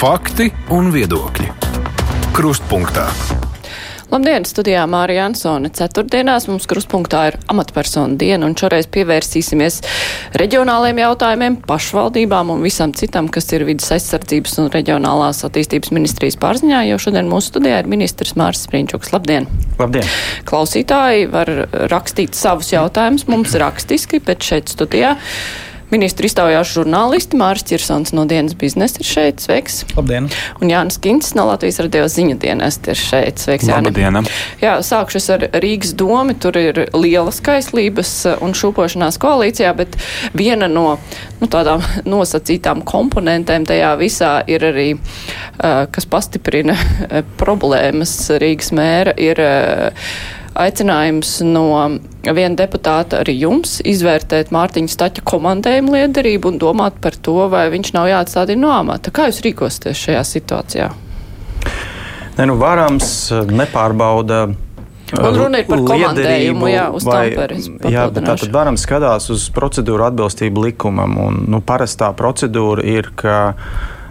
Fakti un viedokļi. Krustpunktā. Labdien, studijā Mārija Ansone. Ceturtdienās mums kruspunktā ir amatpersonu diena, un šoreiz pievērsīsimies reģionāliem jautājumiem, pašvaldībām un visam citam, kas ir vidas aizsardzības un reģionālās attīstības ministrijas pārziņā, jo šodien mūsu studijā ir ministrs Mārs Sprīņčuks. Labdien! Labdien! Klausītāji var rakstīt savus jautājumus mums rakstiski, bet šeit studijā. Ministru iztaujāšu žurnālisti Māris Čirsons no dienas biznesa ir šeit. Sveiks! Labdien! Un Jānis Kints no Latvijas radio ziņu dienas ir šeit. Sveiks, Jānis! Labdien! Jā, sākšu ar Rīgas domu. Tur ir liela skaistlības un šūpošanās koalīcijā, bet viena no nu, tādām nosacītām komponentēm tajā visā ir arī, kas pastiprina problēmas Rīgas mēra, ir aicinājums no viena deputāta arī jums izvērtēt Mārtiņa Staķa komandējumu liederību un domāt par to, vai viņš nav jāatstāda no amata. Kā jūs rīkosieties šajā situācijā? Ne, nu, varams nepārbauda. Un runa ir par komandējumu, jā, uz vai, tamperes. Jā, bet tā tad varam skatās uz procedūru atbilstību likumam. Un, nu, parastā procedūra ir, ka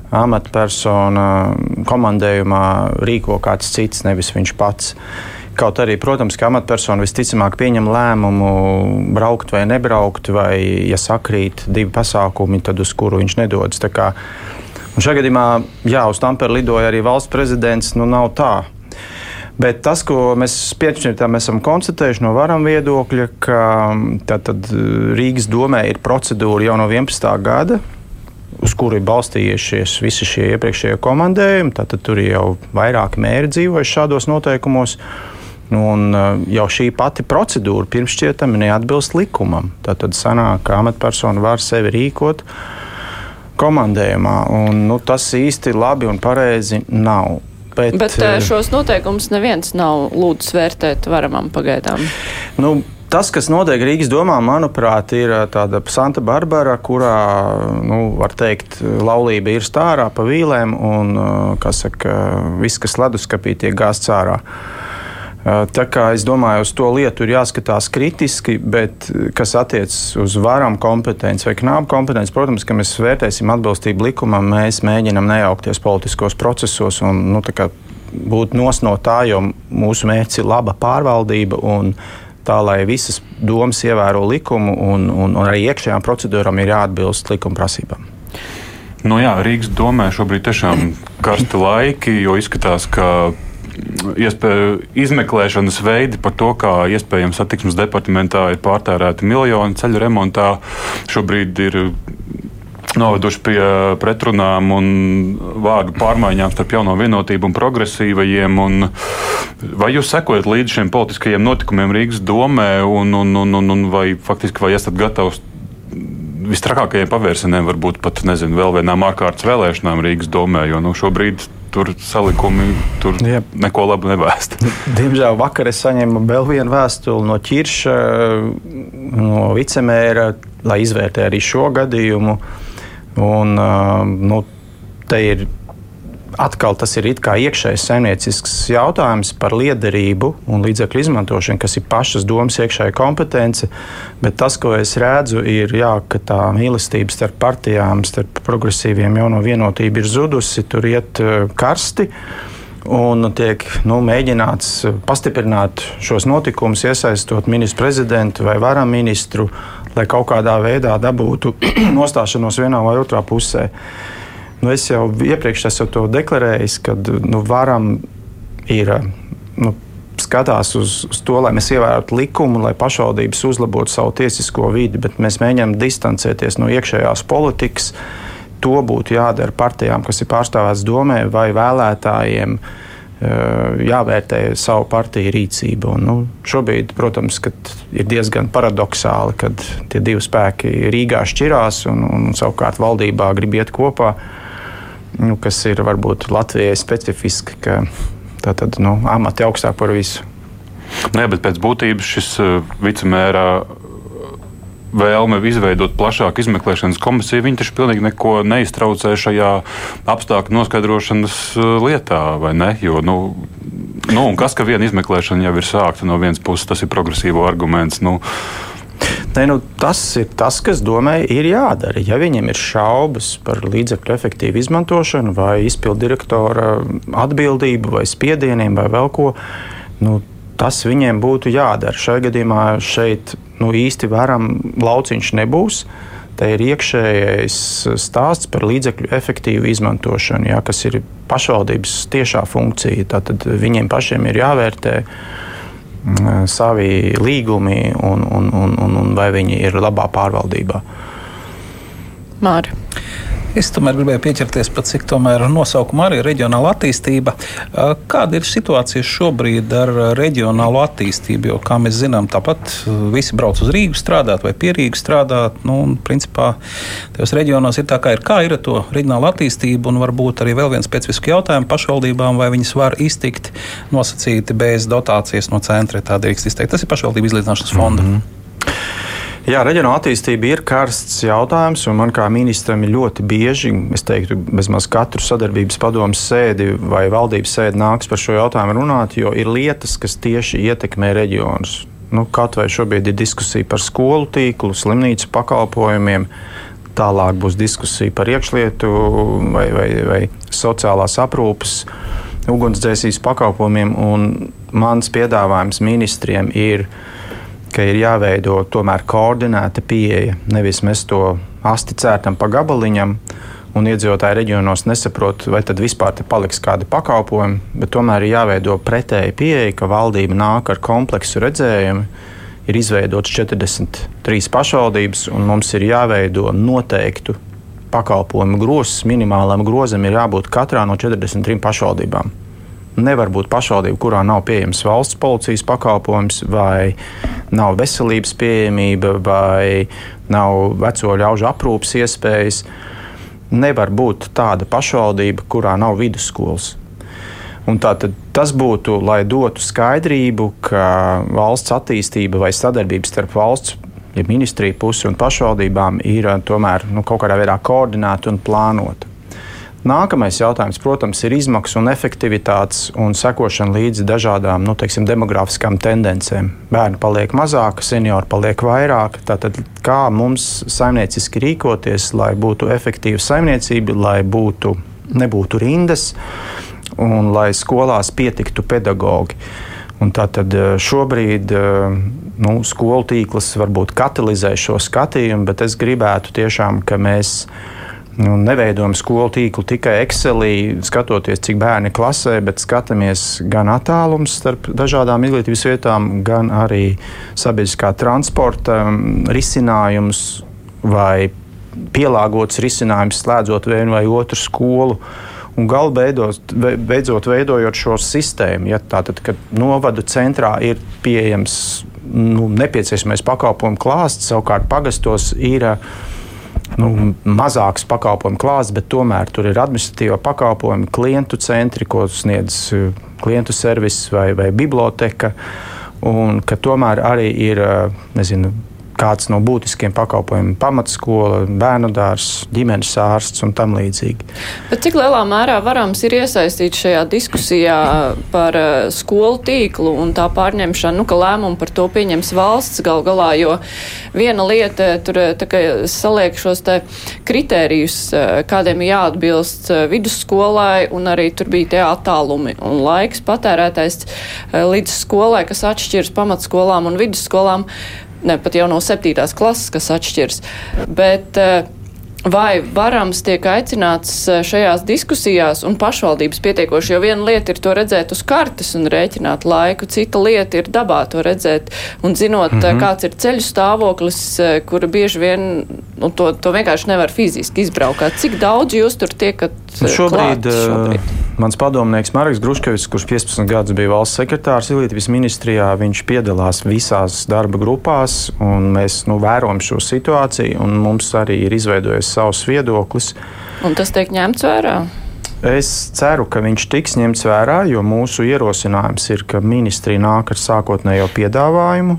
amatpersona komandējumā rīko kāds cits, nevis viņš pats. Uh, Kaut arī, protams, ka amatpersona visticamāk pieņem lēmumu braukt vai nebraukt, vai, ja sakrīt divi pasākumi, tad uz kuru viņš nedodas. Un šajā gadījumā, jā, uz Tampere lidoja arī valsts prezidents, nu nav tā. Bet tas, ko mēs pieņemsim, esam konstatējuši no varam viedokļa, ka tātad, Rīgas domē ir procedūra jau no 11. gada, uz kuru ir balstījušies visi šie iepriekšējie komandējumi. Tad tur jau vairāki mēri dzīvojuši šādos noteikumos. Nu, un uh, jau šī pati procedūra pirmšķietami neatbilst likumam. Tad sanāk, ka amatpersona var sevi rīkot komandējumā, un nu, tas īsti labi un pareizi nav. Bet, Bet uh, šos noteikumus neviens nav lūdzis vērtēt varamam pagaidām. Nu, Tas, kas notiek Rīgas domā, manuprāt, ir uh, tāda Santa Barbara, kurā, nu, var teikt, laulība ir stārā pa vīlēm, un, kas saka, viss, kas leduskapī, tiek gāzts ārā. Tā kā es domāju, uz to lietu ir jāskatās kritiski, bet kas attiecas uz varam kompetenci vai knābu kompetenci, protams, ka mēs vērtēsim atbilstību likumam, mēs mēģinam nejaukties politiskos procesos un nu, būt nos no tā, jo mūsu mērķis ir laba pārvaldība un tā, lai visas domas ievēro likumu un, un, un arī iekšējām procedūrām ir jāatbilst likuma prasībām. Nu jā, Rīgas domē šobrīd tiešām karsti laiki, jo izskatās, ka iespēju izmeklēšanas veidi par to, kā iespējams satiksmes departamentā ir pārtērēti miljoni ceļu remontā. Šobrīd ir noveduši pie pretrunām un vārdu pārmaiņām starp jauno vienotību un progresīvajiem. Un vai jūs sekojat līdzi šiem politiskajiem notikumiem Rīgas domē, un, un, un, un, un vai faktiski vai esat gatavs vistrakākajiem pavērsieniem, varbūt pat nezinu, vēl vienām ārkārtas vēlēšanām Rīgas domē, jo nu, šobrīd tur salikumi tur Jā. neko labu nevēst. Diemžēl vakar es saņēmu vēl vienu vēstuli no Čirša, no vicemēra, lai izvērtē arī šo gadījumu. Un, nu, te ir atkal tas ir iekšējs saimniecisks jautājums par liederību un līdzekļu izmantošanu, kas ir pašas domas iekšējā kompetence. Bet tas, ko es redzu, ir, jā, ka tā mīlestība starp partijām, starp progresīviem jauno vienotību ir zudusi, tur iet eh, karsti. Un tiek nu, mēģināts pastiprināt šos notikumus, iesaistot ministru prezidentu vai varam ministru, lai kaut kādā veidā dabūtu nostāšanos vienā vai otrā pusē. Nu, es jau iepriekš esmu to deklarējis, ka nu, varam ir. Nu, skatās uz, uz to, lai mēs ievērotu likumu, lai pašvaldības uzlabotu savu tiesisko vidi, bet mēs mēģinām distancēties no iekšējās politikas. To būtu jādara partijām, kas ir pārstāvētas domē, vai vēlētājiem eh, jāvērtē savu partiju rīcību. Un, nu, šobrīd, protams, ir diezgan paradoxāli, kad tie divi spēki Rīgā šķirās un, un savukārt valdībā grib iet kopā nu, kas ir varbūt Latvijai specifiski, ka tā tad nu, amati augstāk par visu. Nē, bet pēc būtības šis uh, vicemērā vēlme izveidot plašāku izmeklēšanas komisiju, viņi taču pilnīgi neko neiztraucē šajā apstākļu noskaidrošanas uh, lietā, vai ne? Jo, nu, nu, kas, ka viena izmeklēšana jau ir sākta no vienas puses, tas ir progresīvo arguments. Nu, Ne, nu, tas ir tas, kas domāju, ir jādara. Ja viņiem ir šaubas par līdzekļu efektīvu izmantošanu, vai izpildu direktora atbildību, vai spiedieniem, vai vēl ko, nu, tas viņiem būtu jādara. Šajā gadījumā šeit nu, īsti varam lauciņš nebūs. Te ir iekšējais stāsts par līdzekļu efektīvu izmantošanu, jā, kas ir pašvaldības tiešā funkcija. Tad viņiem pašiem ir jāvērtē savi līgumi un, un, un, un, vai viņi ir labā pārvaldībā. Māri. Es tomēr gribēju pieķerties pie cik tomēr nosaukuma arī reģionāla attīstība. Kāda ir situācija šobrīd ar reģionālo attīstību? Jo, kā mēs zinām, tāpat visi brauc uz Rīgu strādāt vai pie Rīgas strādāt. Nu, un, principā, tajos reģionos ir tā, kā ir. Kā ir ar to reģionālu attīstību? Un varbūt arī vēl viens specifisks jautājums pašvaldībām, vai viņas var iztikt nosacīti bez dotācijas no centra. Tā drīkst izteikt. Tas ir pašvaldību izlīdzināšanas fonda. Mm -hmm. Jā, reģionāla attīstība ir karsts jautājums, un man kā ministram ir ļoti bieži, es teiktu, bezmaz katru sadarbības padomu sēdi vai valdības sēdi nāks par šo jautājumu runāt, jo ir lietas, kas tieši ietekmē reģionus. Nu, kaut vai šobrīd ir diskusija par skolu tīklu, slimnīcu pakalpojumiem, tālāk būs diskusija par iekšlietu vai, vai, vai sociālās aprūpes, ugunsdzēsīs pakalpojumiem, mans piedāvājums ministriem ir ka ir jāveido tomēr koordinēta pieeja. Nevis mēs to asti cērtam pa gabaliņam, un iedzīvotāji reģionos nesaprot, vai tad vispār te paliks kādi pakalpojumi, bet tomēr ir jāveido pretēji pieeja, ka valdība nāk ar kompleksu redzējumu. Ir izveidotas 43 pašvaldības, un mums ir jāveido noteiktu pakalpojumu grozs. Minimālam grozam ir jābūt katrā no 43 pašvaldībām. Nevar būt pašvaldība, kurā nav pieejams valsts policijas pakalpojums, vai nav veselības pieejamība, vai nav veco ļaužu aprūpes iespējas. Nevar būt tāda pašvaldība, kurā nav vidusskolas. Un tātad tas būtu, lai dotu skaidrību, ka valsts attīstība vai sadarbība starp valsts ja ministriju pusi un pašvaldībām ir tomēr nu, kaut kādā veidā koordinēta un plānota. Nākamais jautājums, protams, ir izmaksu un efektivitātes un sekošana līdzi dažādām nu, teiksim, demografiskām tendencēm. Bērni paliek mazāki, seniori paliek vairāk. Tātad, kā mums saimnieciski rīkoties, lai būtu efektīva saimniecība, lai būtu, nebūtu rindas un lai skolās pietiktu pedagoģi. Un tātad eh, šobrīd eh, nu, skolu tīkls varbūt katalizē šo skatījumu, bet es gribētu tiešām, ka mēs Nu, neveidojam skolu tīklu tikai Excelī, skatoties, cik bērni klasē, bet skatāmies gan attālums starp dažādām izglītības vietām, gan arī sabiedriskā transporta um, risinājumus vai pielāgots risinājums, slēdzot vienu vai otru skolu. Un galu beidzot, beidzot veidojot šo sistēmu, ja tātad, kad novada centrā ir pieejams nu, nepieciešamais pakalpojumu klāsts, savukārt pagastos ir nu, mazāks pakalpojumu klāsts, bet tomēr tur ir administratīva pakalpojuma, klientu centri, ko sniedz eh, klientu servis vai, vai biblioteka. Un ka tomēr arī ir eh, nezinu, kāds no būtiskiem pakalpojumiem - pamatskola, bērnu dārzs, ģimenes ārsts un tam līdzīgi. Bet cik lielā mērā varams ir iesaistīts šajā diskusijā par uh, skolu tīklu un tā pārņemšanu, nu, ka lēmumu par to pieņems valsts gal galā, jo viena lieta tur tā, saliek šos te kritērijus, kādiem jāatbilst vidusskolai, un arī tur bija tie attālumi un laiks patērētais līdz skolai, kas atšķiras pamatskolām un vidusskolām ne pat jau no septītās klases, kas atšķirs. Bet, uh, Vai varams tiek aicināts eh, šajās diskusijās un pašvaldības pietiekoši, jo viena lieta ir to redzēt uz kartes un rēķināt laiku, cita lieta ir dabā to redzēt un zinot, mm -hmm. kāds ir ceļu stāvoklis, eh, kura bieži vien nu, to, to vienkārši nevar fiziski izbraukāt. Cik daudz jūs tur tiekat? Nu, šobrīd, šobrīd mans padomnieks Marks Gruškevis, kurš 15 gadus bija valsts sekretārs Ilītvijas ministrijā, viņš piedalās visās darba grupās un mēs nu, vērojam šo situāciju un mums arī ir izveidojies savs viedoklis. Un tas tiek ņemts vērā? Es ceru, ka viņš tiks ņemts vērā, jo mūsu ierosinājums ir, ka ministrija nāk ar sākotnējo piedāvājumu,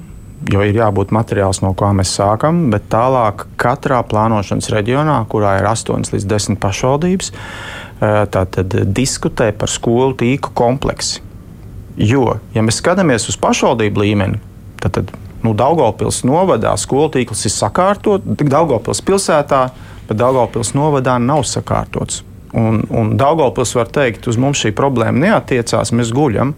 jo ir jābūt materiāls, no kā mēs sākam, bet tālāk katrā plānošanas reģionā, kurā ir 8 līdz 10 pašvaldības, eh, tātad diskutē par skolu tīklu kompleksi. Jo, ja mēs skatāmies uz pašvaldību līmeni, tad, tad nu, Daugopils novadā skolu tīkls ir sakārtots, Daugopils pilsētā, bet Daugopils novadā nav sakārtots. Un, un Daugopils var teikt, uz mums šī problēma neatiecās, mēs guļam.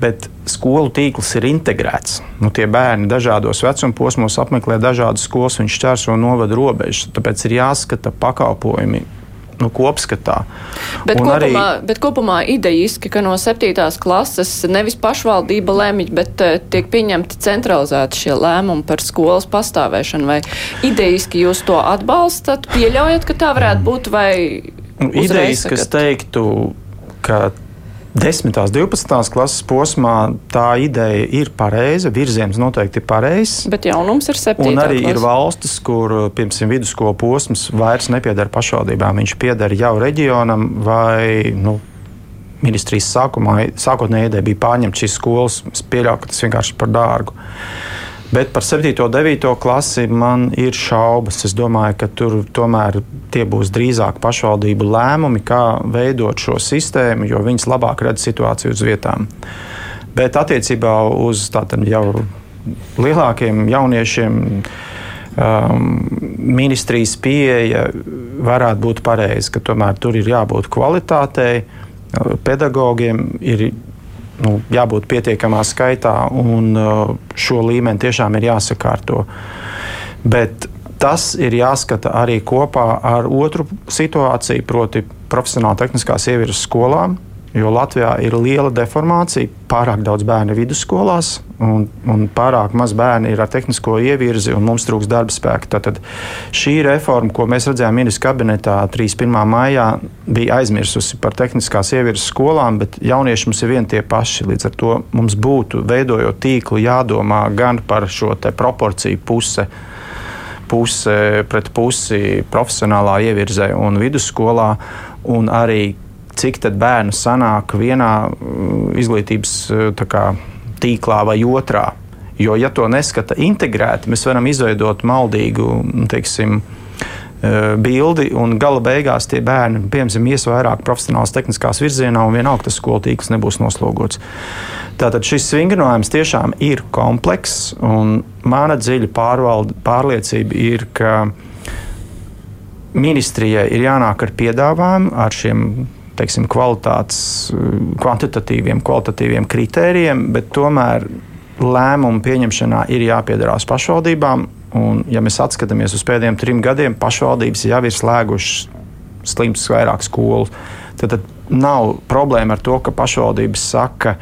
Bet skolu tīkls ir integrēts. Nu, tie bērni dažādos vecuma posmos apmeklē dažādas skolas, viņš šķērso novada robežas. Tāpēc ir jāskata pakalpojumi nu, kopskatā. Bet kopumā, arī, bet kopumā idejiski, ka no septītās klases nevis pašvaldība lemj, bet uh, tiek pieņemti centralizēti šie lēmumi par skolas pastāvēšanu. Vai idejiski jūs to atbalstat, pieļaujat, ka tā varētu būt? Nu, idejiski es teiktu, ka 10. un 12. klases posmā tā ideja ir pareiza, virziens noteikti ir pareizs. Bet jaunums ir 7. Un arī klasa. ir valstis, kur, piemēram, vidusskolas posms vairs nepieder pašvaldībām. Viņš pieder jau reģionam vai nu, ministrijas sākumā, sākotnēji ideja bija pārņemt šīs skolas. Es pieļauju, ka tas vienkārši ir par dārgu. Bet par 7. un 9. klasi man ir šaubas. Es domāju, ka tur tomēr tie būs drīzāk pašvaldību lēmumi, kā veidot šo sistēmu, jo viņas labāk redz situāciju uz vietām. Bet attiecībā uz tādiem jau lielākiem jauniešiem. Um, ministrijas pieeja varētu būt pareiza, ka tomēr tur ir jābūt kvalitātei, pedagogiem ir nu, jābūt pietiekamā skaitā, un uh, šo līmeni tiešām ir jāsakārto. Bet tas ir jāskata arī kopā ar otru situāciju, proti, profesionāla tehniskās ievirzes skolām Jo Latvijā ir liela deformācija, pārāk daudz bērnu vidusskolās un, un pārāk maz bērni ir ar tehnisko ievirzi, un mums trūks darba spēka. Tad šī reforma, ko mēs redzējām ministrs kabinetā 31. maijā, bija aizmirsusi par tehniskās ievirzes skolām, bet jaunieši mums ir vien tie paši. Līdz ar to mums būtu, veidojot tīklu, jādomā gan par šo proporciju puse puse pret pusi profesionālā ievirzē un vidusskolā, un arī cik bērnu sanāk vienā mm, izglītības eh, kā, tīklā vai otrā. Jo, ja to neskata integrēti, mēs varam izveidot maldīgu mm, teiksim, eh, bildi, un gala beigās tie bērni, piemēram, ies vairāk profesionālas tehniskās virzienā, un vienalga tas skolu tīkls nebūs noslogots. Tātad šis vingrinājums tiešām ir komplekss, un mana dziļa pārvalde, pārliecība ir, ka ministrijai ir jānāk ar piedāvājumu, ar šiem teiksim, kvalitātes, kvantitatīviem, kvalitatīviem kritērijiem, bet tomēr lēmumu pieņemšanā ir jāpiedalās pašvaldībām. Un, ja mēs atskatāmies uz pēdējiem trim gadiem, pašvaldības jau ir slēgušas slims vairāk skolu. Tad, tad nav problēma ar to, ka pašvaldības saka,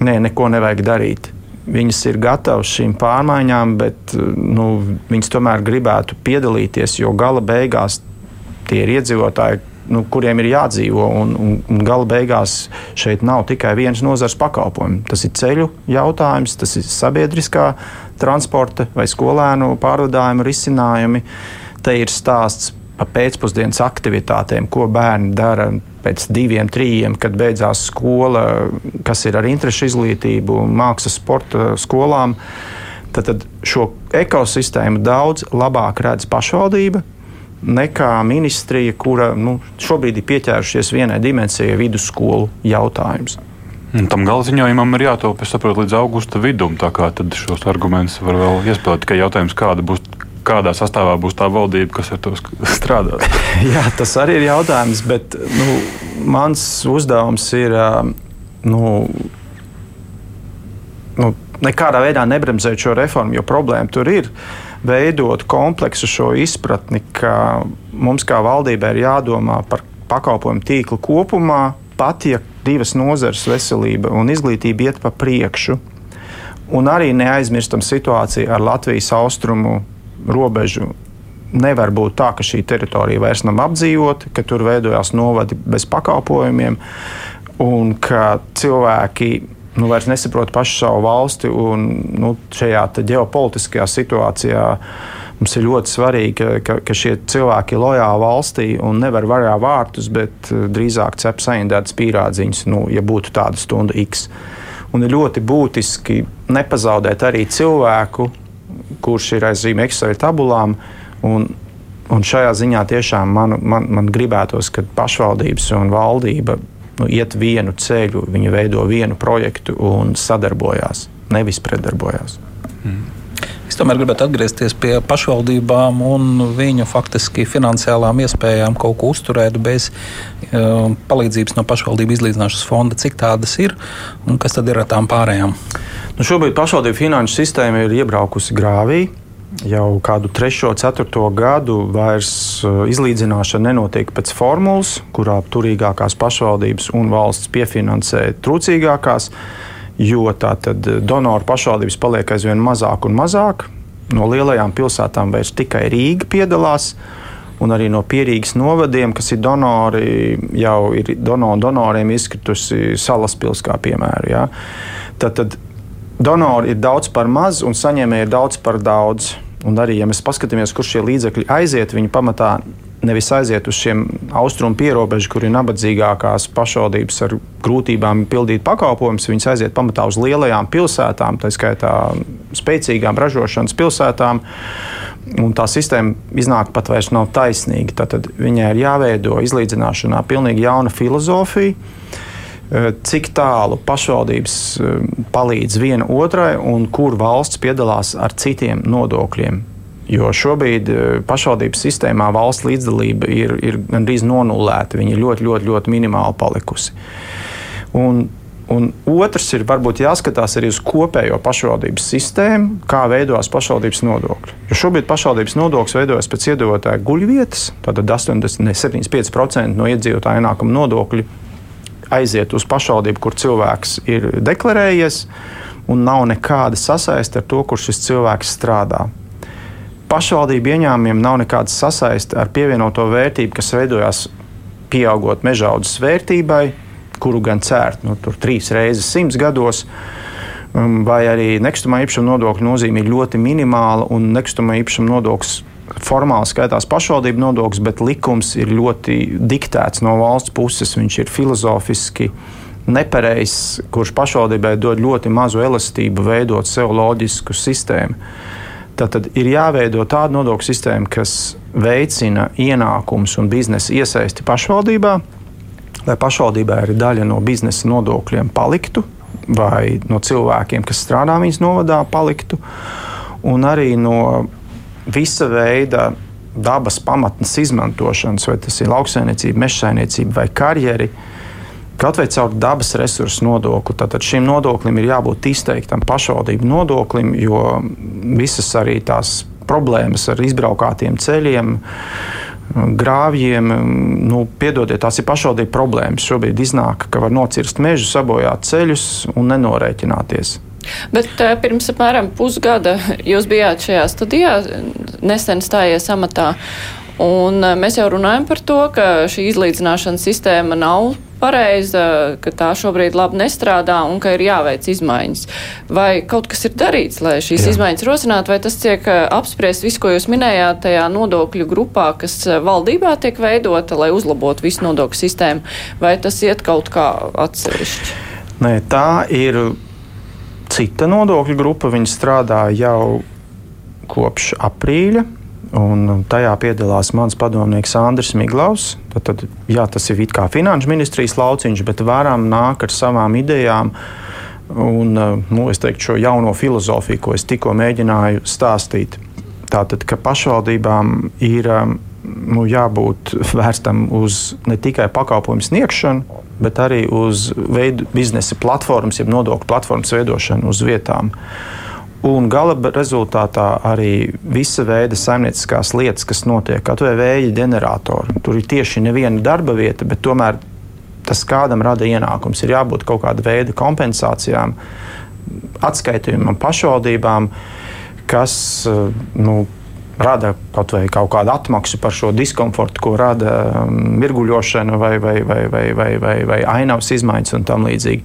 nē, neko nevajag darīt. Viņas ir gatavas šīm pārmaiņām, bet nu, viņas tomēr gribētu piedalīties, jo gala beigās tie ir iedzīvotāji, nu, kuriem ir jādzīvo. Un, un, un gala beigās šeit nav tikai viens nozars pakalpojums. Tas ir ceļu jautājums, tas ir sabiedriskā transporta vai skolēnu pārvadājumu risinājumi. Te ir stāsts par pēcpusdienas aktivitātēm, ko bērni dara pēc diviem, trījiem, kad beidzās skola, kas ir ar interešu izglītību, mākslas, sporta skolām. Tad, tad šo ekosistēmu daudz labāk redz pašvaldība, nekā ministrija, kura nu, šobrīd ir pieķērušies vienai dimensijai vidusskolu jautājums. Un tam galziņojumam ir jātop, es saprotu, līdz augusta vidum. Tā kā tad šos argumentus var vēl iespēlēt. Tikai jautājums, kāda būs, kādā sastāvā būs tā valdība, kas ar to strādās. Jā, tas arī ir jautājums, bet nu, mans uzdevums ir nu, nu, nekādā veidā nebremzēt šo reformu, jo problēma tur ir. Uh, veidot kompleksu šo izpratni, ka mums kā valdībai ir jādomā par pakalpojumu tīklu kopumā, pat ja divas nozares, veselība un izglītība, iet pa priekšu. Un arī neaizmirstam situāciju ar Latvijas austrumu robežu. Nevar būt tā, ka šī teritorija vairs nav apdzīvota, ka tur veidojās novadi bez pakalpojumiem un ka cilvēki nu, vairs nesaprot pašu savu valsti. Un, nu, šajā ģeopolitiskajā situācijā mums ir ļoti svarīgi, ka, ka šie cilvēki ir lojāli valstī un nevar varā vārtus, bet eh, drīzāk cep saindētas pīrādziņas, nu, ja būtu tāda stunda X. Un ir ļoti būtiski nepazaudēt arī cilvēku, kurš ir aiz zīmēm Excel tabulām. Un, un šajā ziņā tiešām man, man, man gribētos, ka pašvaldības un valdība nu, iet vienu ceļu, viņi veido vienu projektu un sadarbojās, nevis pretdarbojās. Mm. Es tomēr gribētu atgriezties pie pašvaldībām un viņu faktiski finansiālām iespējām kaut ko uzturēt bez uh, palīdzības no pašvaldību izlīdzināšanas fonda. Cik tādas ir un kas tad ir ar tām pārējām? Nu, šobrīd pašvaldību finanšu sistēma ir iebraukusi grāvī. Jau kādu trešo, ceturto gadu vairs uh, izlīdzināšana nenotiek pēc formulas, kurā turīgākās pašvaldības un valsts piefinansē trūcīgākās jo tātad donoru pašvaldības paliek aizvien mazāk un mazāk. No lielajām pilsētām vairs tikai Rīga piedalās. Un arī no pierīgas novadiem, kas ir donori, jau ir dono, donoriem izkritusi salas pilsēta, piemēram. Ja? Tad, tad donori ir daudz par maz un saņēmēji ir daudz par daudz. Un arī, ja mēs paskatāmies, kur šie līdzekļi aiziet, viņi pamatā nevis aiziet uz šiem austrumu pierobežu, kur ir nabadzīgākās pašvaldības ar grūtībām pildīt pakalpojumus. Viņas aiziet pamatā uz lielajām pilsētām, tā skaitā spēcīgām ražošanas pilsētām. Un tā sistēma iznāk pat vairs nav taisnīga. Tad viņai ir jāveido izlīdzināšanā pilnīgi jauna filozofija. Eh, cik tālu pašvaldības eh, palīdz viena otrai un kur valsts piedalās ar citiem nodokļiem Jo šobrīd eh, pašvaldības sistēmā valsts līdzdalība ir, ir gandrīz nonulēta. Viņa ir ļoti, ļoti, ļoti minimāli palikusi. Un, un otrs ir varbūt jāskatās arī uz kopējo pašvaldības sistēmu, kā veidojas pašvaldības nodokļi. Jo šobrīd pašvaldības nodoklis veidojas pēc iedzīvotāja guļvietas, tātad 80, ne, 75% no iedzīvotāja ienākuma nodokļu aiziet uz pašvaldību, kur cilvēks ir deklarējies, un nav nekāda sasaiste ar to, kur šis cilvēks strādā pašvaldību ieņēmumiem nav nekādas sasaistes ar pievienoto vērtību, kas veidojās pieaugot mežaudzes vērtībai, kuru gan cērt nu, trīs reizes simts gados. Um, vai arī nekustamā īpašuma nodokļa nozīme ir ļoti minimāla, un nekustamā īpašuma nodoklis formāli skaitās pašvaldību nodoklis, bet likums ir ļoti diktēts no valsts puses. Viņš ir filozofiski nepareizs, kurš pašvaldībai dod ļoti mazu elastību veidot sev loģisku sistēmu. Tad ir jāveido tāda nodokļu sistēma, kas veicina ienākumus un biznesa iesaisti pašvaldībā, lai pašvaldībā arī daļa no biznesa nodokļiem paliktu, vai no cilvēkiem, kas strādā viņas novadā, paliktu, un arī no visa veida dabas pamatnes izmantošanas, vai tas ir lauksaimniecība, mežsaimniecība vai karjeri kaut vai caur dabas resursu nodokli. Tātad šim nodoklim ir jābūt izteiktam pašvaldību nodoklim, jo visas arī tās problēmas ar izbraukātiem ceļiem. Grāvjiem, nu, piedodiet, tās ir pašvaldību problēmas. Šobrīd iznāk, ka var nocirst mežu, sabojāt ceļus un nenorēķināties. Bet uh, pirms apmēram pusgada jūs bijāt šajā studijā, nesen stājies amatā. Un uh, mēs jau runājam par to, ka šī izlīdzināšanas sistēma nav pareiza, ka tā šobrīd labi nestrādā un ka ir jāveic izmaiņas. Vai kaut kas ir darīts, lai šīs Jā. izmaiņas rosinātu, vai tas tiek eh, apspriests visu, ko jūs minējāt tajā nodokļu grupā, kas eh, valdībā tiek veidota, lai uzlabotu visu nodokļu sistēmu, vai tas iet kaut kā atsevišķi? Nē, tā ir cita nodokļu grupa. Strādā jau kopš aprīļa. Un tajā piedalās mans padomnieks Andris Miglaus. Tad, tad, jā, tas ir kā finanšu ministrijas lauciņš, bet varam nāk ar savām idejām. Un, nu, es teiktu, šo jauno filozofiju, ko es tikko mēģināju stāstīt. Tātad, ka pašvaldībām ir nu, jābūt vērstam uz ne tikai pakalpojumu sniegšanu, bet arī uz veidu, biznesa platformas, jeb nodokļu platformas veidošanu uz vietām. Un gala rezultātā arī visa veida saimnieciskās lietas, kas notiek, kaut vai vēja ģeneratori. Tur ir tieši neviena darba vieta, bet tomēr tas kādam rada ienākums. Ir jābūt kaut kāda veida kompensācijām, atskaitījumam pašvaldībām, kas nu, rada kaut, kaut kādu atmaksu par šo diskomfortu, ko rada um, mirguļošana vai, vai, vai, vai, vai, vai, vai ainavas izmaiņas un tam līdzīgi.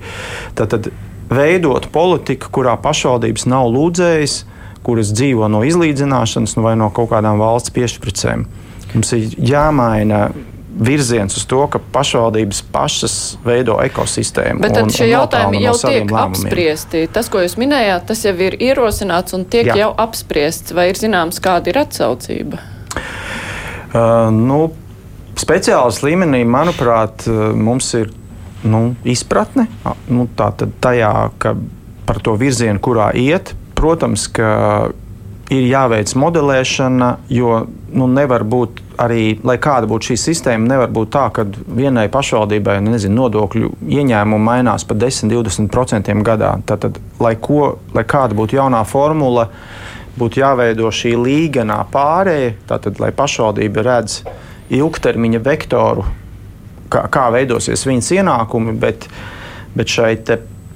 Tad, tad veidot politiku, kurā pašvaldības nav lūdzējas, kuras dzīvo no izlīdzināšanas nu vai no kaut kādām valsts piešķircēm. Mums ir jāmaina virziens uz to, ka pašvaldības pašas veido ekosistēmu. Bet tad šie jautājumi jau no tiek lēmumiem. apspriesti. Tas, ko jūs minējāt, tas jau ir ierosināts un tiek Jā. jau apspriests. Vai ir zināms, kāda ir atsaucība? Uh, nu, speciālas līmenī, manuprāt, uh, mums ir nu, izpratne nu, tajā, ka par to virzienu, kurā iet. protams, ka ir jāveic modelēšana, jo nu, nevar būt arī, lai kāda būtu šī sistēma, nevar būt tā, ka vienai pašvaldībai nezinu, nodokļu ieņēmumi mainās par 10-20% gadā. Tātad, lai, ko, lai kāda būtu jaunā formula, būtu jāveido šī līganā pārēja, tātad, lai pašvaldība redz ilgtermiņa vektoru, kā, kā veidosies viņas ienākumi, bet, bet šai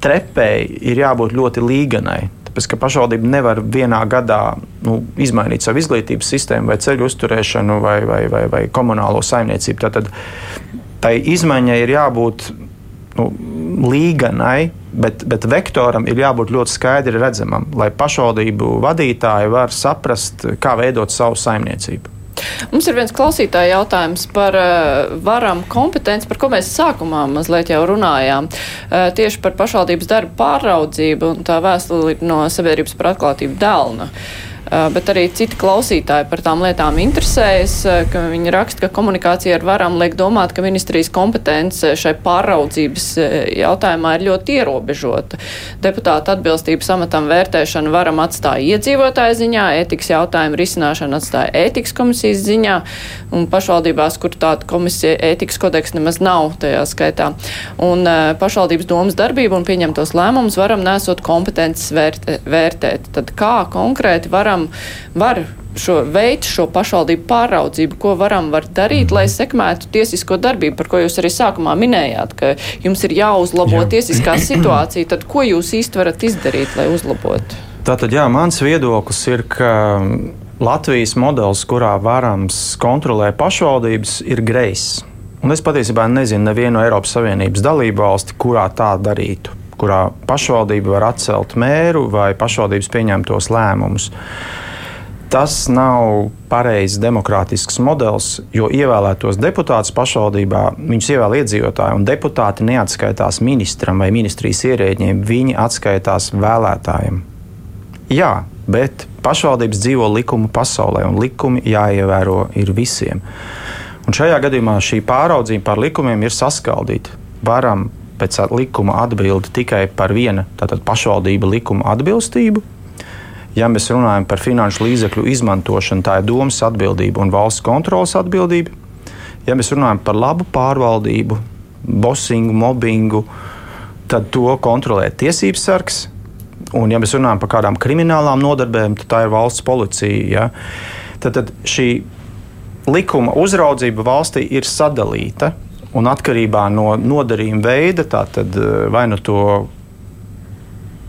trepēji ir jābūt ļoti līganai tāpēc ka pašvaldība nevar vienā gadā nu, izmainīt savu izglītības sistēmu, vai ceļu uzturēšanu, vai, vai, vai, vai komunālo saimniecību. Tad tai izmaiņai ir jābūt nu, līganai, bet, bet vektoram ir jābūt ļoti skaidri redzamam, lai pašvaldību vadītāji var saprast, kā veidot savu saimniecību. Mums ir viens klausītāja jautājums par uh, varam kompetenci, par ko mēs sākumā mazliet jau runājām. Uh, tieši par pašvaldības darbu pāraudzību un tā vēstuli no sabiedrības par atklātību Delna. Eh, bet arī citi klausītāji par tām lietām interesējas, eh, viņi raksta, ka komunikācija ar varam liek domāt, ka ministrijas kompetence šai pāraudzības eh, jautājumā ir ļoti ierobežota. Deputāta atbilstības amatam vērtēšana varam atstāja iedzīvotāju ziņā, ētikas jautājumu risināšana atstāja ētikas komisijas ziņā, un pašvaldībās, kur tāda komisija ētikas kodeks nemaz nav tajā skaitā. Un pašvaldības domas darbību un pieņemtos lēmumus varam nesot kompetences vērt, vērtēt. Tad kā konkrēti varam varam, var šo veidu, šo pašvaldību pāraudzību, ko varam var darīt, lai sekmētu tiesisko darbību, par ko jūs arī sākumā minējāt, ka jums ir jāuzlabo jā. tiesiskā situācija, tad ko jūs īsti varat izdarīt, lai uzlabotu? Tātad, jā, mans viedoklis ir, ka Latvijas modelis, kurā varams kontrolē pašvaldības, ir greizs. Un es patiesībā nezinu nevienu Eiropas Savienības dalību valsti, kurā tā darītu kurā pašvaldība var atcelt mēru vai pašvaldības pieņemtos lēmumus. Tas nav pareizs demokrātisks modelis, jo ievēlētos deputātus pašvaldībā viņus ievēl iedzīvotāji, un deputāti neatskaitās ministram vai ministrijas ierēģiem, viņi atskaitās vēlētājiem. Jā, bet pašvaldības dzīvo likumu pasaulē, un likumi jāievēro ir visiem. Un šajā gadījumā šī pāraudzība par likumiem ir saskaldīta. Varam pēc likuma atbild tikai par viena pašvaldību likuma atbilstību. Ja mēs runājam par finanšu līdzekļu izmantošanu, tā ir domas atbildība un valsts kontrolas atbildība. Ja mēs runājam par labu pārvaldību, bosingu, mobbingu, tad to kontrolē tiesības sargs. Un, ja mēs runājam par kādām kriminālām nodarbēm, tad tā ir valsts policija. Ja? Tad, tad šī likuma uzraudzība valstī ir sadalīta Un atkarībā no nodarījuma veida, tad eh, vai nu to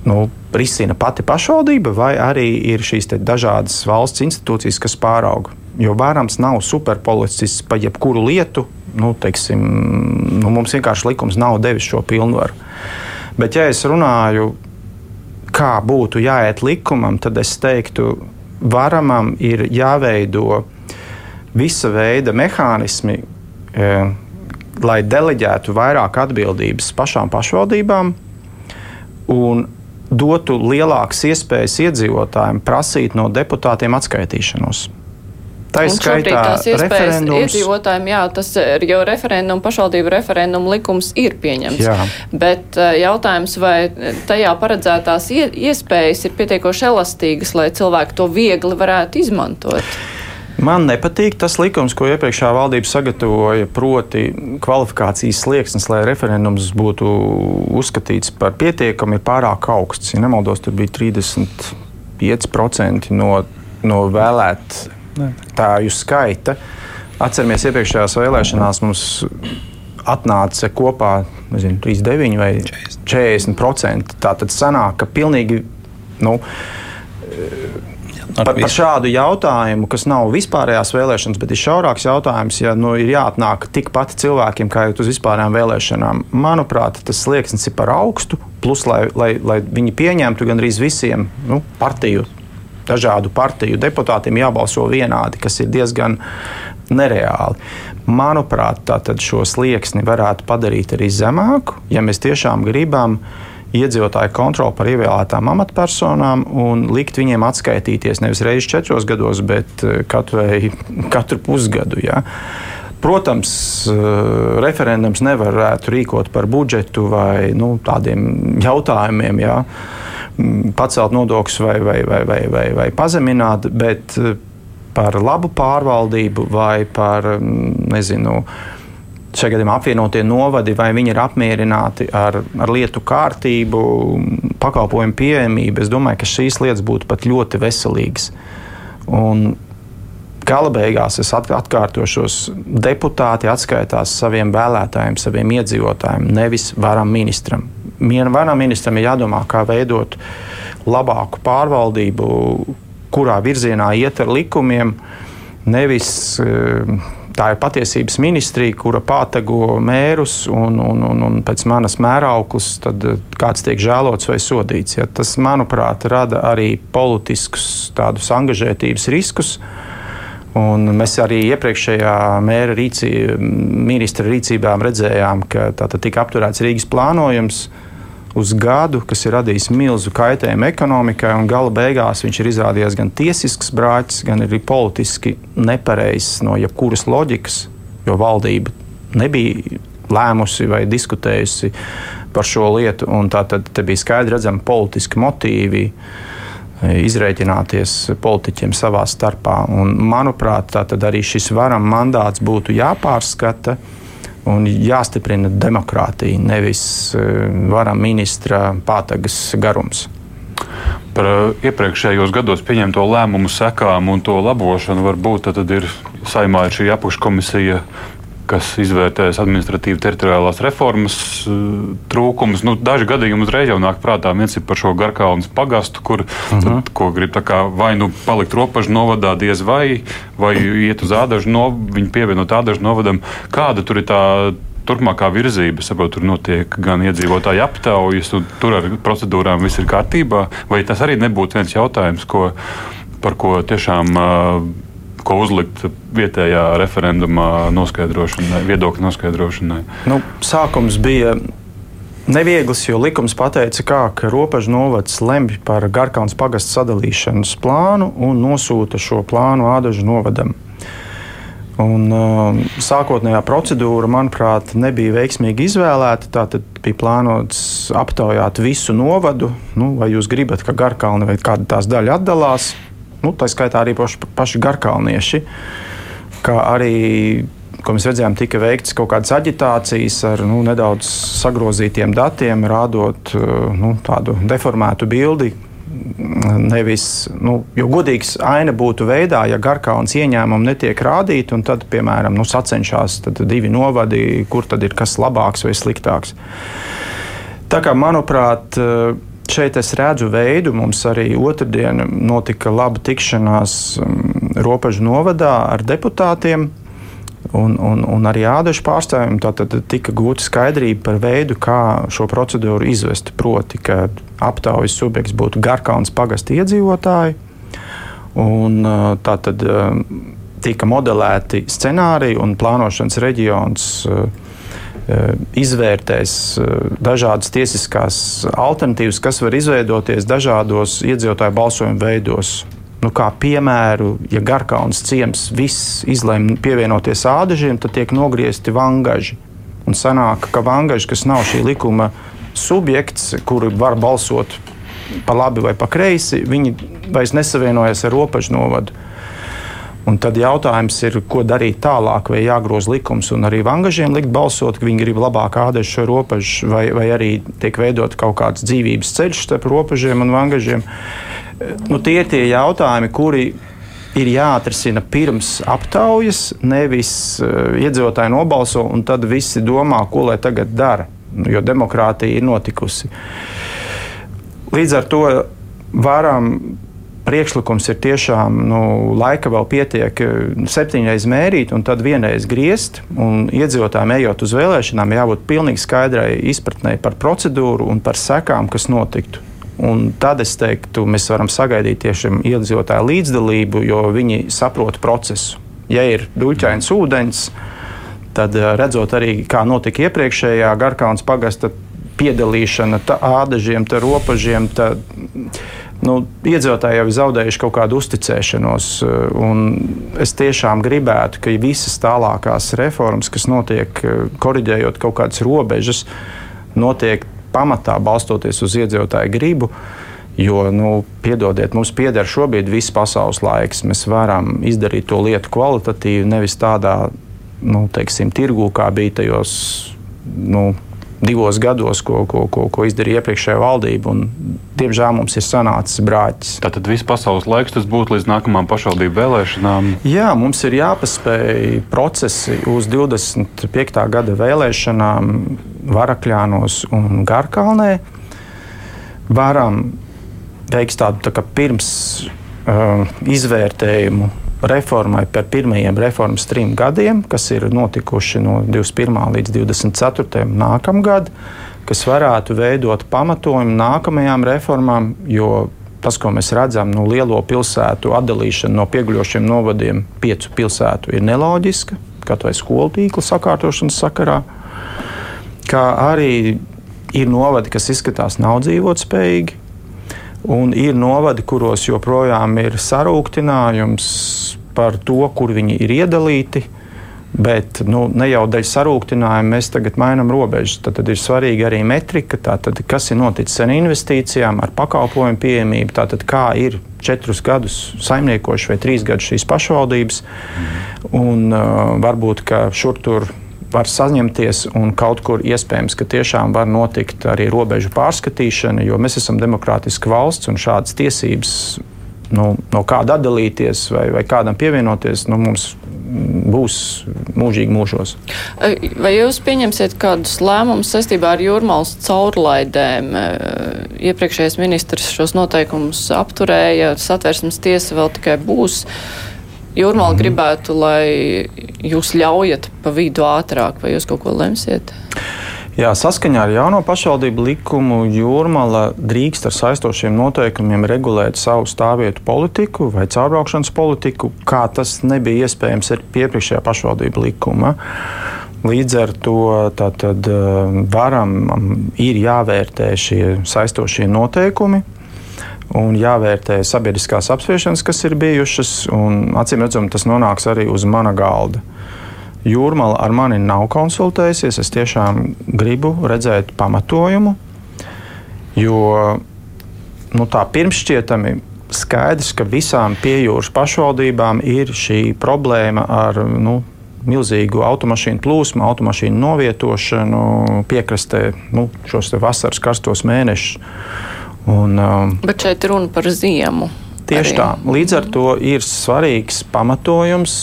nu, risina pati pašvaldība, vai arī ir šīs dažādas valsts institūcijas, kas pārauga. Jo vērams nav superpolicists par jebkuru lietu. Nu, teiksim, nu, mums vienkārši likums nav devis šo pilnvaru. Bet, ja es runāju, kā būtu jāiet likumam, tad es teiktu, varamam ir jāveido visa veida mehānismi. Lai deleģētu vairāk atbildības pašām pašvaldībām un dotu lielākas iespējas iedzīvotājiem prasīt no deputātiem atskaitīšanos. Tā ir skaitā iespējas iedzīvotājiem, jā, tas ir jau referendumu, pašvaldību referendumu likums ir pieņemts. Jā. Bet eh, jautājums, vai tajā paredzētās iespējas ir pietiekoši elastīgas, lai cilvēki to viegli varētu izmantot? Man nepatīk tas likums, ko iepriekšējā valdība sagatavoja, proti, kvalifikācijas slieksnis, lai referendums būtu uzskatīts par pietiekamu, ir pārāk augsts. Ja nemaldos, tur bija 35% no, no vēlētāju skaita. Atceramies, iepriekšējās vēlēšanās mums atnāca kopā nezinu, 39 vai 40%. Tā tad sanāk, ka pilnīgi. Nu, Par, par šādu jautājumu, kas nav vispārējās vēlēšanas, bet ir šaurāks jautājums, ja nu, ir jāatnāk tikpat cilvēkiem kā uz vispārējām vēlēšanām. Manuprāt, tas slieksnis ir par augstu, plus lai, lai, lai viņi pieņemtu gandrīz visiem nu, partiju, dažādu partiju deputātiem jābalso vienādi, kas ir diezgan nereāli. Manuprāt, šo slieksni varētu padarīt arī zemāku, ja mēs tiešām gribam iedzīvotāju kontroli par ievēlētām amatpersonām un likt viņiem atskaitīties nevis reizes četros gados, bet eh, katru, katru pusgadu. Ja. Protams, eh, referendums nevarētu rīkot par budžetu vai nu, tādiem jautājumiem. Ja. pacelt nodokļus vai, vai, vai, vai, vai, vai pazemināt, bet par labu pārvaldību vai par nezinu, šajā gadījumā apvienotie novadi, vai viņi ir apmierināti ar, ar lietu kārtību, pakalpojumu pieejamību. Es domāju, ka šīs lietas būtu pat ļoti veselīgas. Un Gala beigās es atkārtošos, deputāti atskaitās saviem vēlētājiem, saviem iedzīvotājiem, nevis varam ministram. Varam ministram ir jādomā, kā veidot labāku pārvaldību, kurā virzienā iet ar likumiem, nevis eh, tā ir patiesības ministrija, kura pātago mērus un, un, un, un pēc manas mērauklas eh, kāds tiek žēlots vai sodīts. Ja, tas, manuprāt, rada arī politiskus tādus angažētības riskus. Un mēs arī iepriekšējā mēra rīcī, ministra rīcībā redzējām, ka tika apturēts Rīgas plānojums uz gadu, kas ir radījis milzu kaitējumu ekonomikai, un gala beigās viņš ir izrādījies gan tiesisks brāķis, gan arī politiski nepareizs no jebkuras loģikas, jo valdība nebija lēmusi vai diskutējusi par šo lietu, tā tad bija skaidri redzami politiski motīvi izrēķināties politiķiem savā starpā. Un, manuprāt, arī šis varam mandāts būtu jāpārskata un jāstiprina demokrātija, nevis e, varam ministra pātagas garums. Par e, iepriekšējos gados pieņemto lēmumu sekām un to labošanu varbūt tad ir saimā ir šī apakškomisija kas izvērtēs administratīvi teritoriālās reformas uh, trūkumus. Nu, daži gadījumi uzreiz jau nāk prātā. Viens ir par šo Garkalnas pagastu, kur uh -huh. tad, mhm. grib vai nu palikt robežu novadā diez vai, vai iet uz ādažu, no, viņu pievienot ādažu novadam. Kāda tur ir tā turpmākā virzība. Saprotu, tur notiek gan iedzīvotāju aptaujas, un tur ar procedūrām viss ir kārtībā. Vai tas arī nebūtu viens jautājums, ko, par ko tiešām uh, ko uzlikt vietējā referendumā noskaidrošanai, viedokļu noskaidrošanai? Nu, sākums bija neviegls, jo likums pateica, kā, ka robežu novads lemj par Garkānas pagastu sadalīšanas plānu un nosūta šo plānu Ādažu novadam. Un, uh, sākotnējā procedūra, manuprāt, nebija veiksmīgi izvēlēta. Tātad bija plānots aptaujāt visu novadu. Nu, vai jūs gribat, ka Garkalna vai kāda tās daļa atdalās? Nu, tā skaitā arī paši, paši garkalnieši, kā arī ko mēs redzējām, tika veikts kaut kādas aģitācijas ar nu, nedaudz sagrozītiem datiem, rādot nu, tādu deformētu bildi. Nevis, nu, jo godīgs aina būtu veidā, ja Garkaunas ieņēmumi netiek rādīti, un tad, piemēram, nu, sacenšas divi novadi, kur tad ir kas labāks vai sliktāks. Tā kā, manuprāt, Šeit es redzu veidu. Mums arī otrdien notika laba tikšanās um, robežu novadā ar deputātiem. Un, un, un arī ādašu pārstāvjiem tad tika gūta skaidrība par veidu, kā šo procedūru izvest. Proti, ka aptaujas subjekts būtu Garkaunas pagasta iedzīvotāji. Un, uh, tā tad um, tika modelēti scenāriji un plānošanas reģions uh, izvērtēs eh, dažādas tiesiskās alternatīvas, kas var izveidoties dažādos iedzīvotāju balsojumu veidos. Nu, kā piemēru, ja Garkaunas ciems viss izlēma pievienoties ādažiem, tad tiek nogriezti vangaži. Un sanāk, ka vangaži, kas nav šī likuma subjekts, kuri var balsot pa labi vai pa kreisi, viņi vairs nesavienojas ar robežu novadu. Un tad jautājums ir, ko darīt tālāk, vai jāgroza likums un arī vangažiem likt balsot, ka viņi grib labāk ādēt šo robežu, vai, vai arī tiek veidot kaut kāds dzīvības ceļš starp robežiem un vangažiem. Nu, tie ir tie jautājumi, kuri ir jāatrisina pirms aptaujas, nevis uh, iedzīvotāji nobalso un tad visi domā, ko lai tagad dara, jo demokrātija ir notikusi. Līdz ar to varam priekšlikums ir tiešām nu, laika vēl pietiek eh, septiņreiz mērīt un tad vienreiz griezt. Iedzīvotājiem ejot uz vēlēšanām, jābūt pilnīgi skaidrai izpratnē par procedūru un par sekām, kas notiktu. Un tad es teiktu, mēs varam sagaidīt tiešām iedzīvotāju līdzdalību, jo viņi saprot procesu. Ja ir duļķains ūdens, tad eh, redzot arī, kā notika iepriekšējā Garkaunas pagasta piedalīšana, tā ādažiem, tā robežiem, tā nu, iedzīvotāji jau ir zaudējuši kaut kādu uzticēšanos. Eh, es tiešām gribētu, ka visas tālākās reformas, kas notiek, eh, korģējot kaut kādas robežas, notiek pamatā balstoties uz iedzīvotāju gribu. Jo, nu, piedodiet, mums pieder šobrīd viss pasaules laiks. Mēs varam izdarīt to lietu kvalitatīvi, nevis tādā, nu, teiksim, tirgū, kā bija tajos nu, divos gados, ko, ko, ko, ko izdarīja iepriekšējā valdība. Un, diemžēl mums ir sanācis brāķis. Tātad viss pasaules laiks tas būtu līdz nākamajām pašvaldību vēlēšanām. Jā, mums ir jāpaspēj procesi uz 25. gada vēlēšanām Varakļānos un Garkalnē. Varam veikt tādu tā pirms uh, izvērtējumu reformai par pirmajiem reformas trim gadiem, kas ir notikuši no 21. līdz 24. nākamgad, kas varētu veidot pamatojumu nākamajām reformām, jo tas, ko mēs redzam, no nu, lielo pilsētu atdalīšana no pieguļošiem novadiem, piecu pilsētu, ir neloģiska, kaut vai skolu tīkla sakārtošanas sakarā, kā arī ir novadi, kas izskatās nav dzīvotspējīgi. Un ir novadi, kuros joprojām ir sarūktinājums par to, kur viņi ir iedalīti. Bet nu, ne jau dēļ sarūktinājuma mēs tagad mainām robežas. Tad, tad ir svarīga arī metrika, tātad, kas ir noticis ar investīcijām, ar pakalpojumu pieejamību, tātad, kā ir četrus gadus saimniekojuši vai trīs gadus šīs pašvaldības. Mm. Un, uh, varbūt šur tur var saņemties un kaut kur iespējams, ka tiešām var notikt arī robežu pārskatīšana, jo mēs esam demokrātiska valsts un šādas tiesības nu, no kāda atdalīties vai, vai kādam pievienoties, nu, mums būs mūžīgi mūžos. Vai jūs pieņemsiet kādus lēmumus saistībā ar jūrmālas caurlaidēm? Iepriekšējais ministrs šos noteikumus apturēja, satversmes tiesa vēl tikai būs. Jūrmāla mm. gribētu, lai jūs ļaujat pa vidu ātrāk, vai jūs kaut ko lemsiet? Jā, saskaņā ar jauno pašvaldību likumu Jūrmala drīkst ar saistošiem noteikumiem regulēt savu stāvvietu politiku vai caurbraukšanas politiku, kā tas nebija iespējams ar iepriekšējā pašvaldību likuma. Līdz ar to tātad, eh, varam, ir jāvērtē šie saistošie noteikumi, un jāvērtē sabiedriskās apspriešanas, kas ir bijušas. Acīm redzam, tas nonāks arī uz mana galda. Jūrmala ar mani nav konsultējusies. Es tiešām gribu redzēt pamatojumu, jo nu, tā pirmšķietami skaidrs, ka visām piejūras pašvaldībām ir šī problēma ar nu, milzīgu automašīnu plūsmu, automašīnu novietošanu piekrastē nu, šos vasaras karstos mēnešus. Un, um, Bet šeit ir runa par ziemu. Tieši arī. tā. Līdz ar to ir svarīgs pamatojums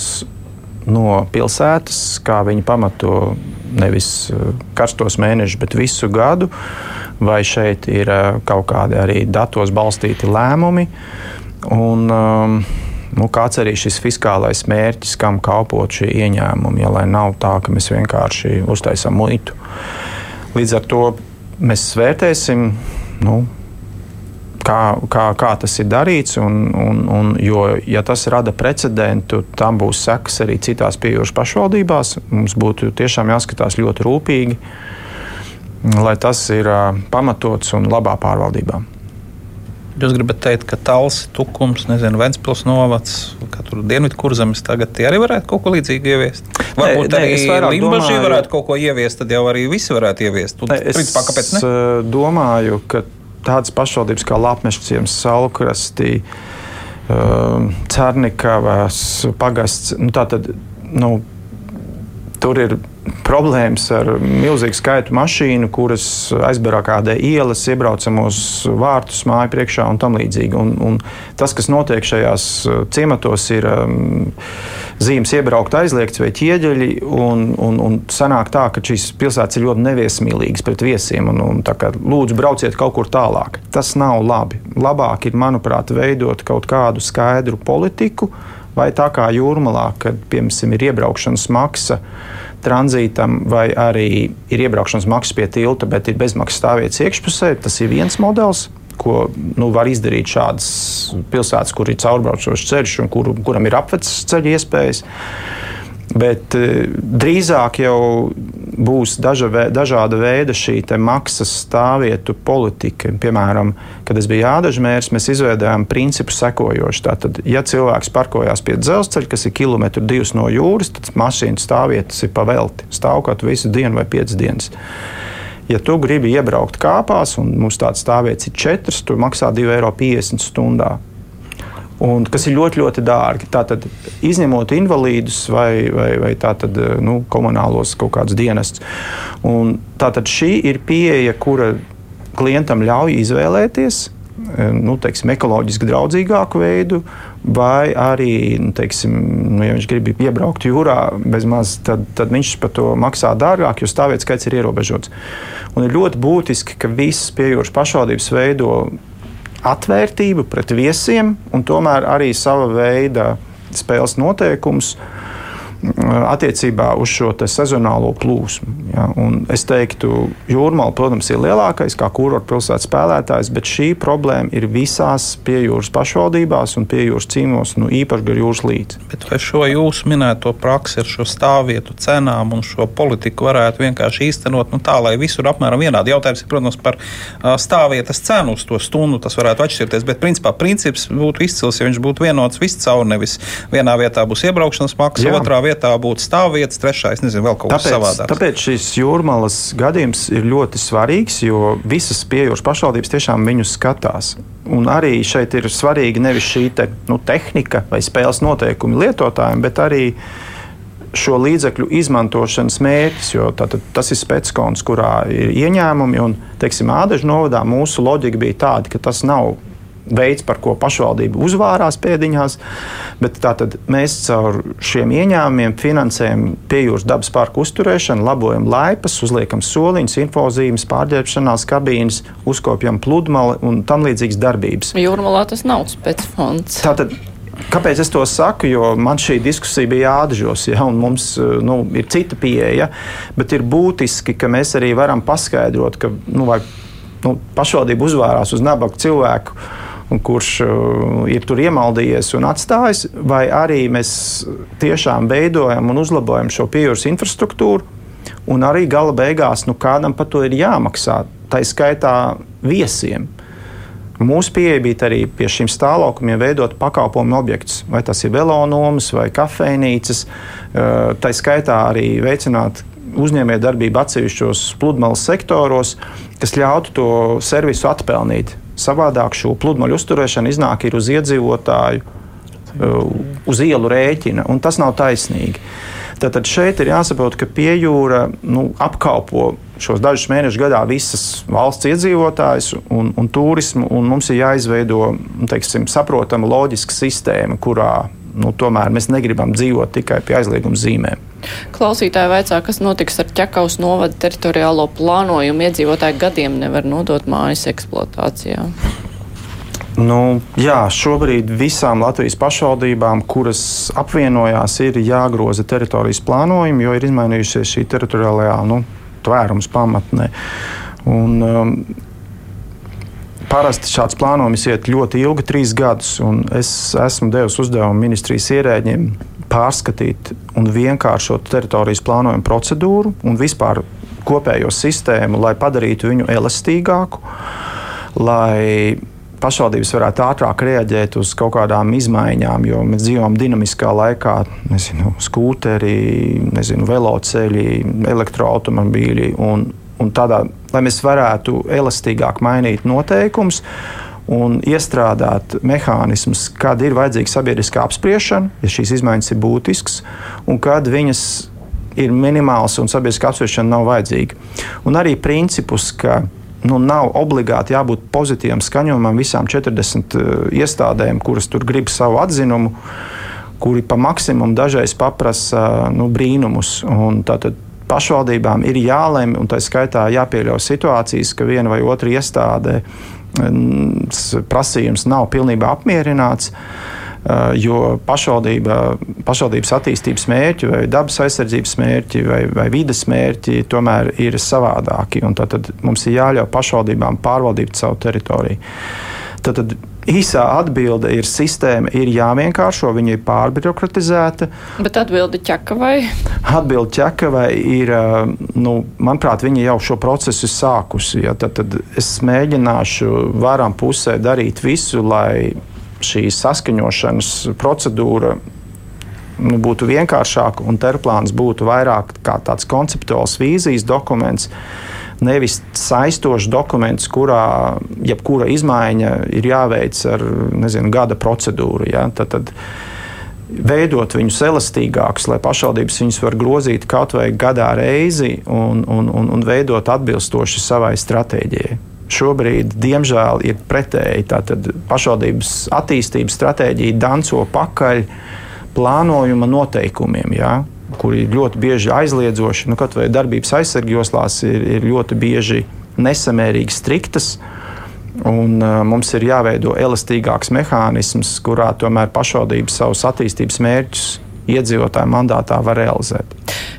no pilsētas, kā viņi pamato nevis eh, karstos mēnešus, bet visu gadu, vai šeit ir eh, kaut kādi arī datos balstīti lēmumi. Un, um, nu, kāds arī šis fiskālais mērķis, kam kalpot šie ieņēmumi, ja lai nav tā, ka mēs vienkārši uztaisām muitu. Līdz ar to mēs vērtēsim. Nu, kā, kā, kā tas ir darīts. Un, un, un, jo, ja tas rada precedentu, tam būs sekas arī citās pieejamās pašvaldībās. Mums būtu tiešām jāskatās ļoti rūpīgi, lai tas ir pamatots un labā pārvaldībā. Jūs gribat teikt, ka Talsi, Tukums, nezinu, Ventspils novads, ka tur dienvidu kurzemes tagad arī varētu kaut ko līdzīgu ieviest? Varbūt ne, arī Limbaģī varētu kaut ko ieviest, tad jau arī visi varētu ieviest. Un, es principā, kāpēc ne? domāju, ka tādas pašvaldības kā Lapmešciems, Salkrastī, um, Cernikavas, Pagasts. Nu, tātad, nu, tur ir problēmas ar milzīgu skaitu mašīnu, kuras aizbarikādē ielas, iebraucamos vārtus, māju priekšā un tam līdzīgi. Un, un tas, kas notiek šajās uh, ciematos, ir um, zīmes iebraukt aizliegts vai ķieģeļi. Un, un, un sanāk tā, ka šīs pilsētas ir ļoti neviesmīlīgas pret viesiem. Un, un, kā, lūdzu, brauciet kaut kur tālāk. Tas nav labi. Labāk ir, manuprāt, veidot kaut kādu skaidru politiku. Vai tā kā jūrmalā, kad piemēram ir iebraukšanas maksa, tranzītam, vai arī ir iebraukšanas maksa pie tilta, bet ir bezmaksas stāvvietas iekšpusē. Tas ir viens modelis. Ko nu, var izdarīt šādas pilsētas, kur ir caurbraucošs ceļš un kur, kuram ir apveces ceļu iespējas. Bet e, drīzāk jau būs daža, dažāda veida šī maksas stāvvietu politika. Piemēram, kad es biju ādažmērs, mēs izveidojām principu sekojošu. Tātad, ja cilvēks parkojās pie dzelzceļa, kas ir kilometru divs no jūras, tad mašīnu stāvvietas ir pavelti. Stāv kaut visu dienu vai piecas dienas. Ja tu gribi iebraukt kāpās, un mums tāds stāvvietas ir četras, tu maksā 2,50 eiro stundā. Un, kas ir ļoti, ļoti dārgi. Tātad, izņemot invalīdus vai, vai, vai tātad, nu, komunālos kaut kādus dienestus. Tātad šī ir pieeja, kura klientam ļauj izvēlēties nu, teiksim, ekoloģiski draudzīgāku veidu, vai arī, nu, teiksim, nu, ja viņš grib iebraukt jūrā maz, tad, tad viņš par to maksā dārgāk, jo stāvvietas skaits ir ierobežots. Un ir ļoti būtiski, ka visas piejūras pašvaldības veido atvērtību pret viesiem un tomēr arī sava veida spēles noteikumus attiecībā uz šo sezonālo plūsmu. Ja, es teiktu, Jūrmāla, protams, ir lielākais kā kurorta pilsētas spēlētājs, bet šī problēma ir visās piejūras pašvaldībās un piejūras cīmos, nu, īpaši gar jūras līdzi. Bet vai šo jūsu minēto praksi ar šo stāvvietu cenām un šo politiku varētu vienkārši īstenot nu, tā, lai visur apmēram vienādi? Jautājums ir, protams, par stāvvietas cenu uz to stundu. Tas varētu atšķirties, bet principā princips būtu izcils, ja viņš būtu vienots viscaur. Nevis vienā vietā būs iebraukšanas maksa, otrā vietā būtu stāvvietas, trešais, nezinu, vēl kaut kas savādāks. Tāpēc šis jūrmālas gadījums ir ļoti svarīgs, jo visas piejūras pašvaldības tiešām viņus skatās. Un arī šeit ir svarīga nevis šī te, nu, tehnika vai spēles noteikumi lietotājiem, bet arī šo līdzekļu izmantošanas mērķis, jo tātad, tas ir spēckons, kurā ir ieņēmumi. Un, teiksim, Ādažu novadā mūsu loģika bija tāda, ka tas nav veids, par ko pašvaldība uzvārās pēdiņās. Bet tātad mēs caur šiem ieņēmumiem finansējam piejūras dabas parku uzturēšanu, labojam laipas, uzliekam soliņus, infozīmes, pārģērbšanās kabīnes, uzkopjam pludmali un tam līdzīgas darbības. Jūrmalā tas nav spēcfonds. Tātad, Kāpēc es to saku? Jo man šī diskusija bija jāatžos, ja, un mums nu, ir cita pieeja. Bet ir būtiski, ka mēs arī varam paskaidrot, ka nu, vai, nu, pašvaldība uzvārās uz nabaga cilvēku kurš uh, ir tur iemaldījies un atstājis, vai arī mēs tiešām veidojam un uzlabojam šo pieejams infrastruktūru, un arī gala beigās nu, kādam par to ir jāmaksā, tā skaitā viesiem. Mūsu pieeja bija arī pie šiem stāvokļiem veidot pakalpojumu objektus, vai tas ir velonomas vai kafejnīcas, uh, tā skaitā arī veicināt uzņēmējdarbību atsevišķos pludmales sektoros, kas ļautu to servisu atpelnīt. Savādāk šo pludmaļu uzturēšana iznāk uz iedzīvotāju, uh, uz ielu rēķina, un tas nav taisnīgi. Tātad šeit ir jāsaprot, ka pie jūra nu, apkalpo šos dažus mēnešus gadā visas valsts iedzīvotājus un, un turismu, un mums ir jāizveido nu, teiksim, saprotama loģiska sistēma, kurā nu, tomēr mēs negribam dzīvot tikai pie aizlieguma zīmēm. Klausītāji vaicā, kas notiks ar ķekaus novada teritoriālo plānojumu. Iedzīvotāji gadiem nevar nodot mājas eksploatācijā. Nu, jā, šobrīd visām Latvijas pašvaldībām, kuras apvienojās, ir jāgroza teritorijas plānojumi, jo ir izmainījusies šī teritoriālajā nu, tvērums pamatnē. Un, um, Parasti šāds plānojums iet ļoti ilgi, trīs gadus. Es esmu devis uzdevumu ministrijas ierēģiem pārskatīt un vienkāršot teritorijas plānojumu procedūru un vispār kopējo sistēmu, lai padarītu viņu elastīgāku, lai pašvaldības varētu ātrāk reaģēt uz kaut kādām izmaiņām, jo mēs dzīvojam dinamiskā laikā, nezinu, skūteri, nezinu, veloceļi, elektroautomobīļi. Un, un tādā, lai mēs varētu elastīgāk mainīt noteikumus un iestrādāt mehānismus, kad ir vajadzīga sabiedriskā apspriešana, ja šīs izmaiņas ir būtiskas, un kad viņas ir minimāls un sabiedriskā apspriešana nav vajadzīga. Un arī principus, ka nu, nav obligāti jābūt pozitīvam skaņojumam visām 40 uh, iestādēm, kuras tur grib savu atzinumu, kuri pa maksimumu dažreiz paprasa nu, brīnumus. Tātad pašvaldībām ir jālemj, un tā skaitā jāpieļauj situācijas, ka viena vai otra iestāde prasījums nav pilnībā apmierināts. Jo pašvaldība, pašvaldības attīstības mērķi, vai dabas aizsardzības mērķi, vai, vai vidas mērķi tomēr ir savādāki. Tad, tad mums ir jāļauj pašvaldībām pārvaldīt savu teritoriju. Tad, tad īsā atbilde ir sistēma, ir jāvienkāršo, viņa ir pārbirokratizēta. Bet atbilde ķekavai? Atbilde ķekavai ir, nu, manuprāt, viņa jau šo procesu sākusi. Ja, tad, tad es mēģināšu varam pusē darīt visu, lai šī saskaņošanas procedūra nu, būtu vienkāršāka un terplāns būtu vairāk kā tāds konceptuāls vīzijas dokuments nevis saistošs dokuments, kurā jebkura izmaiņa ir jāveic ar nezinu, gada procedūru. Ja? Tad, tad veidot viņus elastīgākus, lai pašvaldības viņus var grozīt kaut vai gadā reizi un, un, un, un veidot atbilstoši savai stratēģijai. Šobrīd, diemžēl, ir pretēji. Tātad pašvaldības attīstības stratēģija danco pakaļ plānojuma noteikumiem. Ja? Kuri ļoti bieži aizliedzoši, nu, kaut vai darbības aizsargjoslās ir, ir ļoti bieži nesamērīgi striktas. Un, uh, mums ir jāveido elastīgāks mehānisms, kurā tomēr pašvaldības savus attīstības mērķus iedzīvotāju mandātā var realizēt.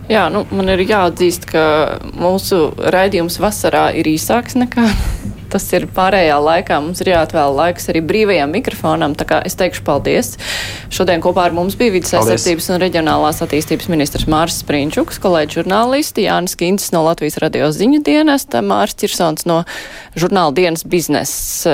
Jā, nu, man ir jāatzīst, ka mūsu raidījums vasarā ir īsāks nekā tas ir pārējā laikā. Mums ir jāatvēl laiks arī brīvajam mikrofonam. Tā kā es teikšu paldies. Šodien kopā ar mums bija vidas aizsardzības un reģionālās attīstības ministrs Mārs Sprīņčuks, kolēģi žurnālisti Jānis Kincis no Latvijas radio ziņu dienesta, Mārs Cirsons no žurnāla dienas biznesa